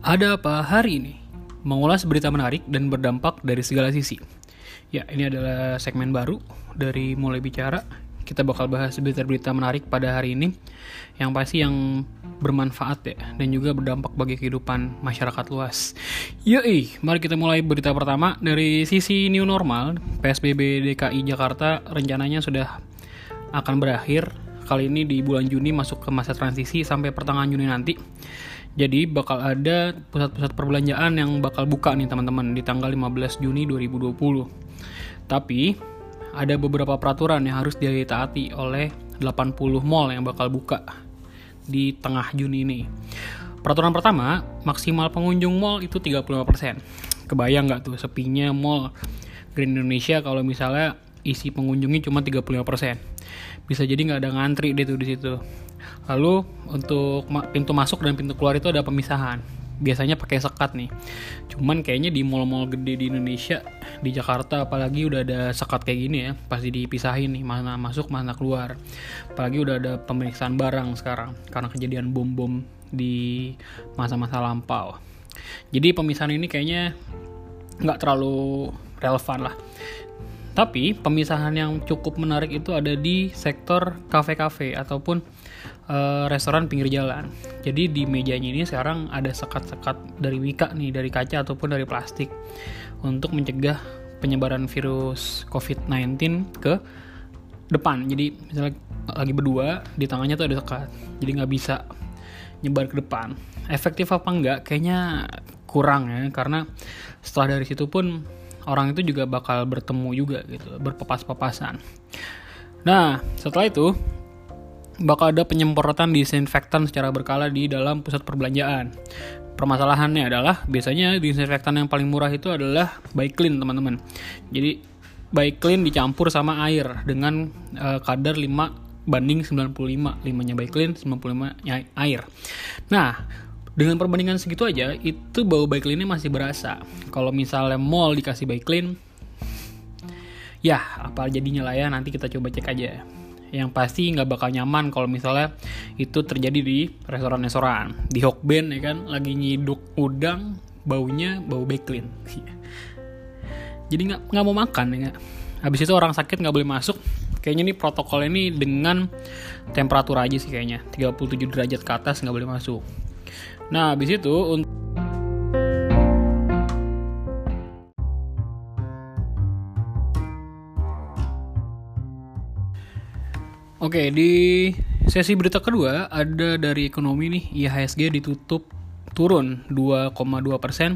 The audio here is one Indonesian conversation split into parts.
Ada apa hari ini? Mengulas berita menarik dan berdampak dari segala sisi. Ya, ini adalah segmen baru dari Mulai Bicara. Kita bakal bahas berita-berita menarik pada hari ini yang pasti yang bermanfaat ya dan juga berdampak bagi kehidupan masyarakat luas. Yoi, mari kita mulai berita pertama dari sisi new normal. PSBB DKI Jakarta rencananya sudah akan berakhir kali ini di bulan Juni masuk ke masa transisi sampai pertengahan Juni nanti. Jadi bakal ada pusat-pusat perbelanjaan yang bakal buka nih teman-teman di tanggal 15 Juni 2020. Tapi ada beberapa peraturan yang harus ditaati oleh 80 mall yang bakal buka di tengah Juni ini. Peraturan pertama, maksimal pengunjung mall itu 35%. Kebayang nggak tuh sepinya mall Grand Indonesia kalau misalnya isi pengunjungnya cuma 35%. Bisa jadi nggak ada ngantri deh tuh di situ. Lalu untuk pintu masuk dan pintu keluar itu ada pemisahan. Biasanya pakai sekat nih. Cuman kayaknya di mall-mall gede di Indonesia, di Jakarta apalagi udah ada sekat kayak gini ya, pasti dipisahin nih mana masuk mana keluar. Apalagi udah ada pemeriksaan barang sekarang karena kejadian bom-bom di masa-masa lampau. Jadi pemisahan ini kayaknya nggak terlalu relevan lah. Tapi pemisahan yang cukup menarik itu ada di sektor kafe-kafe ataupun uh, restoran pinggir jalan. Jadi di mejanya ini sekarang ada sekat-sekat dari wika nih, dari kaca ataupun dari plastik untuk mencegah penyebaran virus COVID-19 ke depan. Jadi misalnya lagi berdua di tangannya tuh ada sekat, jadi nggak bisa nyebar ke depan. Efektif apa enggak? Kayaknya kurang ya, karena setelah dari situ pun orang itu juga bakal bertemu juga gitu, berpapas-papasan. Nah, setelah itu bakal ada penyemprotan disinfektan secara berkala di dalam pusat perbelanjaan. Permasalahannya adalah biasanya disinfektan yang paling murah itu adalah Clean, teman-teman. Jadi Clean dicampur sama air dengan uh, kadar 5 banding 95. 5-nya Clean, 95-nya air. Nah, dengan perbandingan segitu aja itu bau clean masih berasa kalau misalnya mall dikasih clean ya apa jadinya lah ya nanti kita coba cek aja yang pasti nggak bakal nyaman kalau misalnya itu terjadi di restoran-restoran. Di Hokben ya kan? Lagi nyiduk udang baunya bau clean. Jadi nggak nggak mau makan ya habis itu orang sakit nggak boleh masuk. Kayaknya nih protokol ini dengan temperatur aja sih kayaknya. 37 derajat ke atas nggak boleh masuk. Nah, habis itu untuk Oke, di sesi berita kedua ada dari ekonomi nih, IHSG ditutup turun 2,2 persen,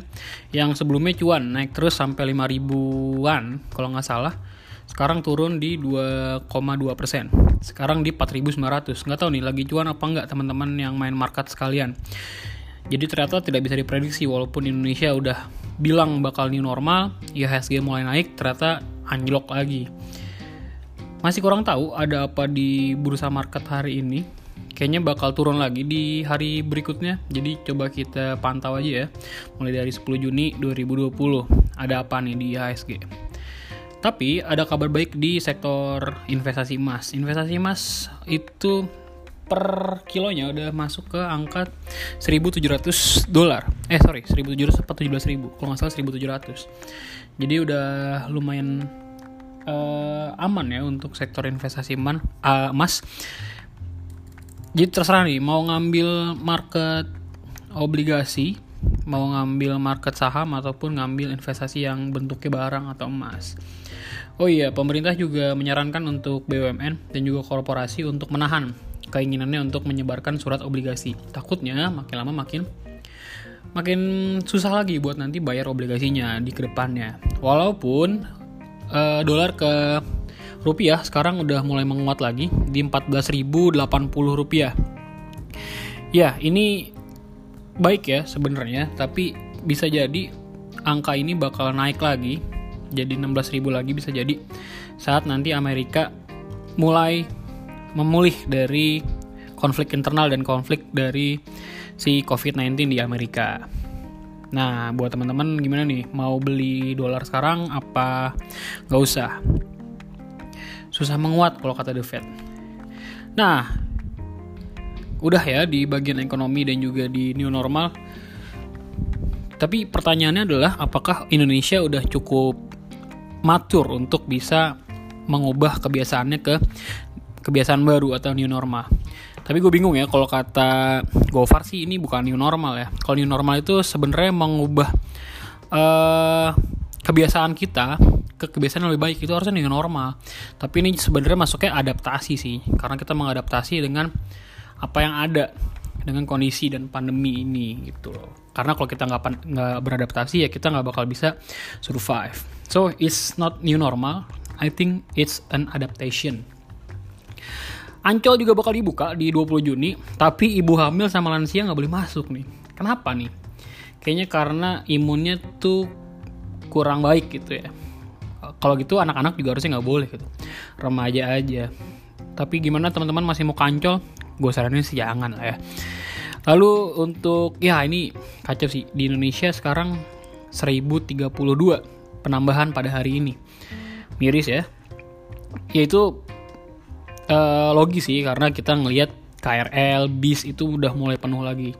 yang sebelumnya cuan naik terus sampai 5 ribuan kalau nggak salah. Sekarang turun di 2,2 persen. Sekarang di 4.900. Nggak tahu nih lagi cuan apa nggak teman-teman yang main market sekalian. Jadi ternyata tidak bisa diprediksi walaupun Indonesia udah bilang bakal new normal, IHSG mulai naik, ternyata anjlok lagi. Masih kurang tahu ada apa di bursa market hari ini. Kayaknya bakal turun lagi di hari berikutnya. Jadi coba kita pantau aja ya. Mulai dari 10 Juni 2020. Ada apa nih di IHSG? Tapi ada kabar baik di sektor investasi emas. Investasi emas itu per kilonya udah masuk ke angka 1700 dolar. Eh sorry, 1700 atau 17 ribu. Kalau nggak salah 1700. Jadi udah lumayan uh, aman ya untuk sektor investasi emas. Uh, emas. Jadi terserah nih mau ngambil market obligasi, mau ngambil market saham ataupun ngambil investasi yang bentuknya barang atau emas. Oh iya, pemerintah juga menyarankan untuk BUMN dan juga korporasi untuk menahan keinginannya untuk menyebarkan surat obligasi. Takutnya makin lama makin makin susah lagi buat nanti bayar obligasinya di ke depannya. Walaupun uh, dolar ke rupiah sekarang udah mulai menguat lagi di 14.080 rupiah. Ya, ini baik ya sebenarnya, tapi bisa jadi angka ini bakal naik lagi jadi 16.000 lagi bisa jadi saat nanti Amerika mulai memulih dari konflik internal dan konflik dari si COVID-19 di Amerika. Nah, buat teman-teman gimana nih? Mau beli dolar sekarang apa nggak usah? Susah menguat kalau kata The Fed. Nah, udah ya di bagian ekonomi dan juga di new normal. Tapi pertanyaannya adalah apakah Indonesia udah cukup matur untuk bisa mengubah kebiasaannya ke kebiasaan baru atau new normal. Tapi gue bingung ya kalau kata Gofar sih ini bukan new normal ya. Kalau new normal itu sebenarnya mengubah uh, kebiasaan kita ke kebiasaan yang lebih baik itu harusnya new normal. Tapi ini sebenarnya masuknya adaptasi sih, karena kita mengadaptasi dengan apa yang ada dengan kondisi dan pandemi ini gitu loh. Karena kalau kita nggak nggak beradaptasi ya kita nggak bakal bisa survive. So it's not new normal. I think it's an adaptation. Ancol juga bakal dibuka di 20 Juni, tapi ibu hamil sama lansia nggak boleh masuk nih. Kenapa nih? Kayaknya karena imunnya tuh kurang baik gitu ya. Kalau gitu anak-anak juga harusnya nggak boleh gitu. Remaja aja. Tapi gimana teman-teman masih mau kancol? Gue saranin sih jangan lah ya. Lalu untuk ya ini kacau sih di Indonesia sekarang 1032 penambahan pada hari ini. Miris ya. Yaitu uh, logis sih karena kita ngelihat KRL, bis itu udah mulai penuh lagi.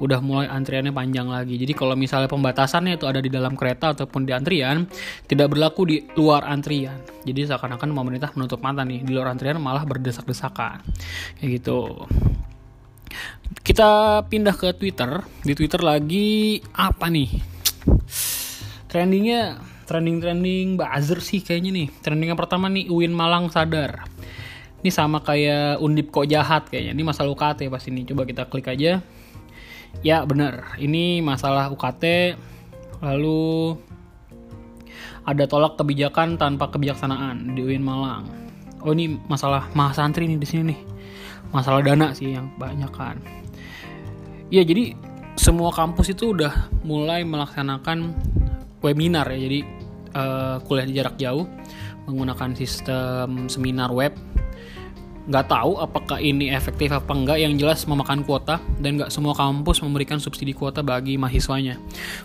Udah mulai antriannya panjang lagi. Jadi kalau misalnya pembatasannya itu ada di dalam kereta ataupun di antrian, tidak berlaku di luar antrian. Jadi seakan-akan pemerintah menutup mata nih, di luar antrian malah berdesak-desakan. Kayak gitu. Kita pindah ke Twitter. Di Twitter lagi apa nih? Trendingnya trending-trending buzzer sih kayaknya nih. Trending yang pertama nih Uin Malang sadar ini sama kayak undip kok jahat kayaknya. Ini masalah UKT pas ini. Coba kita klik aja. Ya bener, ini masalah UKT. Lalu ada tolak kebijakan tanpa kebijaksanaan di UIN Malang. Oh ini masalah mahasantri nih di sini nih. Masalah dana sih yang banyak kan. Iya jadi semua kampus itu udah mulai melaksanakan webinar ya. Jadi uh, kuliah di jarak jauh menggunakan sistem seminar web nggak tahu apakah ini efektif apa enggak yang jelas memakan kuota dan nggak semua kampus memberikan subsidi kuota bagi mahasiswanya.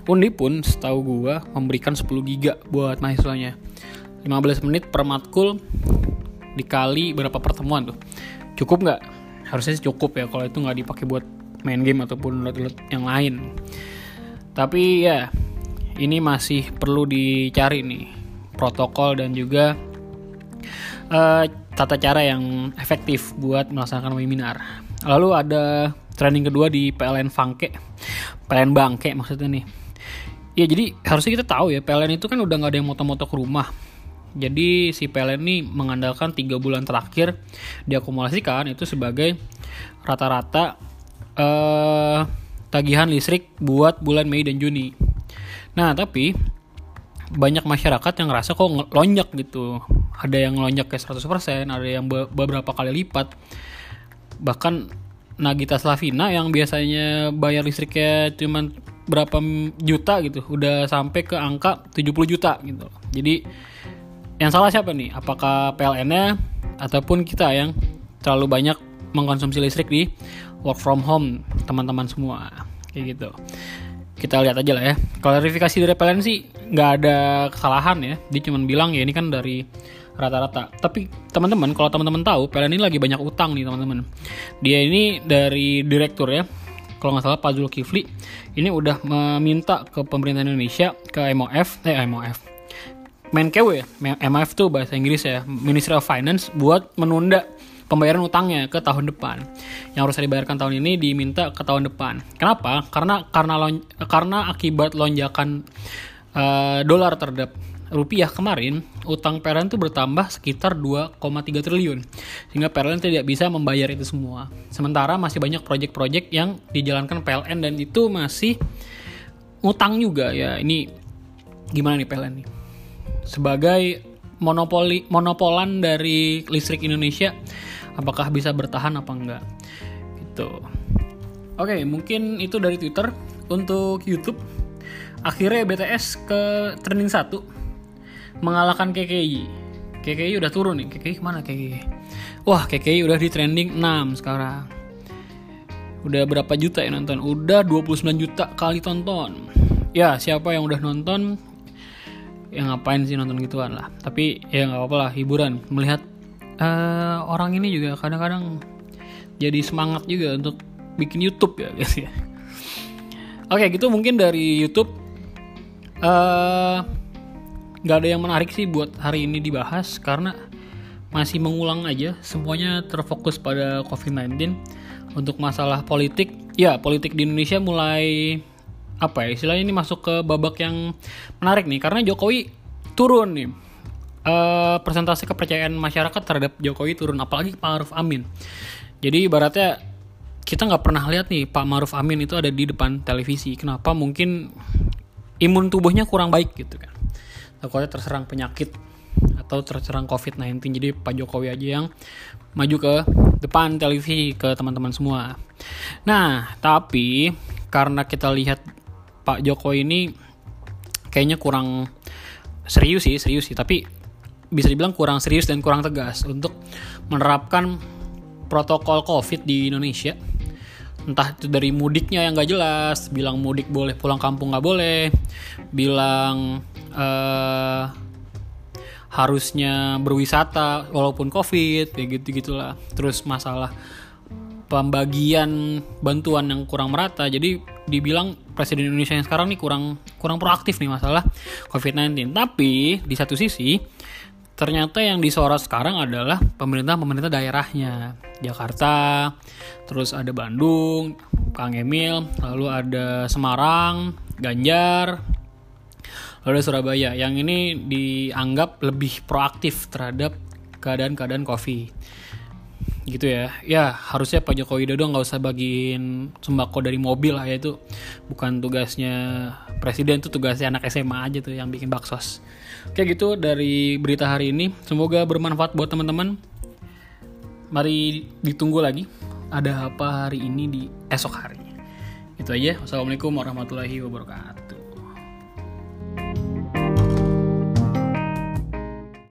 Undi pun setahu gua memberikan 10 giga buat mahasiswanya. 15 menit per matkul dikali berapa pertemuan tuh? Cukup nggak? Harusnya sih cukup ya kalau itu nggak dipakai buat main game ataupun download yang lain. Tapi ya ini masih perlu dicari nih protokol dan juga uh, tata cara yang efektif buat melaksanakan webinar. Lalu ada training kedua di PLN Fangke, PLN Bangke maksudnya nih. Ya jadi harusnya kita tahu ya PLN itu kan udah nggak ada yang moto-moto ke rumah. Jadi si PLN ini mengandalkan tiga bulan terakhir diakumulasikan itu sebagai rata-rata eh, tagihan listrik buat bulan Mei dan Juni. Nah tapi banyak masyarakat yang ngerasa kok lonjak gitu. Ada yang lonjak ke 100% ada yang be beberapa kali lipat. Bahkan Nagita Slavina yang biasanya bayar listriknya cuma berapa juta gitu udah sampai ke angka 70 juta gitu. Jadi yang salah siapa nih? Apakah PLN-nya ataupun kita yang terlalu banyak mengkonsumsi listrik di work from home teman-teman semua? Kayak gitu kita lihat aja lah ya. Klarifikasi dari PLN sih nggak ada kesalahan ya. Dia cuma bilang ya ini kan dari rata-rata. Tapi teman-teman, kalau teman-teman tahu, PLN ini lagi banyak utang nih teman-teman. Dia ini dari direktur ya. Kalau nggak salah Pak Zulkifli ini udah meminta ke pemerintah Indonesia ke MOF, eh MOF, Menkew ya, MOF tuh bahasa Inggris ya, Ministry of Finance buat menunda pembayaran utangnya ke tahun depan. Yang harus dibayarkan tahun ini diminta ke tahun depan. Kenapa? Karena karena lon, karena akibat lonjakan uh, dolar terhadap rupiah kemarin, utang PLN itu bertambah sekitar 2,3 triliun. Sehingga PLN tidak bisa membayar itu semua. Sementara masih banyak proyek-proyek yang dijalankan PLN dan itu masih utang juga ya. Ini gimana nih PLN nih? Sebagai monopoli monopolan dari listrik Indonesia apakah bisa bertahan apa enggak? Gitu. Oke mungkin itu dari Twitter. Untuk YouTube akhirnya BTS ke trending satu mengalahkan KKI KKI udah turun nih. KKI ke mana KKI wah KKI udah di trending 6 sekarang. Udah berapa juta ya nonton? Udah 29 juta kali tonton. Ya siapa yang udah nonton yang ngapain sih nonton gituan lah tapi ya nggak apa-apa lah hiburan melihat uh, orang ini juga kadang-kadang jadi semangat juga untuk bikin YouTube ya guys ya. Oke, gitu mungkin dari YouTube. Eh, nggak ada yang menarik sih buat hari ini dibahas karena masih mengulang aja semuanya terfokus pada COVID-19 untuk masalah politik ya politik di Indonesia mulai apa ya istilahnya ini masuk ke babak yang menarik nih karena Jokowi turun nih. Uh, persentase kepercayaan masyarakat terhadap Jokowi turun apalagi Pak Maruf Amin. Jadi ibaratnya kita nggak pernah lihat nih Pak Maruf Amin itu ada di depan televisi. Kenapa? Mungkin imun tubuhnya kurang baik gitu kan. Takutnya terserang penyakit atau terserang COVID-19 jadi Pak Jokowi aja yang maju ke depan televisi ke teman-teman semua. Nah tapi karena kita lihat Pak Jokowi ini kayaknya kurang serius sih serius sih. Tapi bisa dibilang kurang serius dan kurang tegas untuk menerapkan protokol COVID di Indonesia. Entah itu dari mudiknya yang gak jelas bilang mudik boleh pulang kampung gak boleh bilang uh, harusnya berwisata walaupun covid kayak gitu gitulah. Terus masalah pembagian bantuan yang kurang merata. Jadi dibilang presiden Indonesia yang sekarang nih kurang kurang proaktif nih masalah covid-19. Tapi di satu sisi ternyata yang disorot sekarang adalah pemerintah-pemerintah daerahnya. Jakarta terus ada Bandung Kang Emil lalu ada Semarang Ganjar Lalu Surabaya. Yang ini dianggap lebih proaktif terhadap keadaan-keadaan kopi gitu ya. Ya harusnya Pak Joko Widodo nggak usah bagiin sembako dari mobil lah ya itu bukan tugasnya presiden itu tugasnya anak SMA aja tuh yang bikin baksos. Oke gitu dari berita hari ini. Semoga bermanfaat buat teman-teman. Mari ditunggu lagi ada apa hari ini di esok hari. Itu aja. Wassalamualaikum warahmatullahi wabarakatuh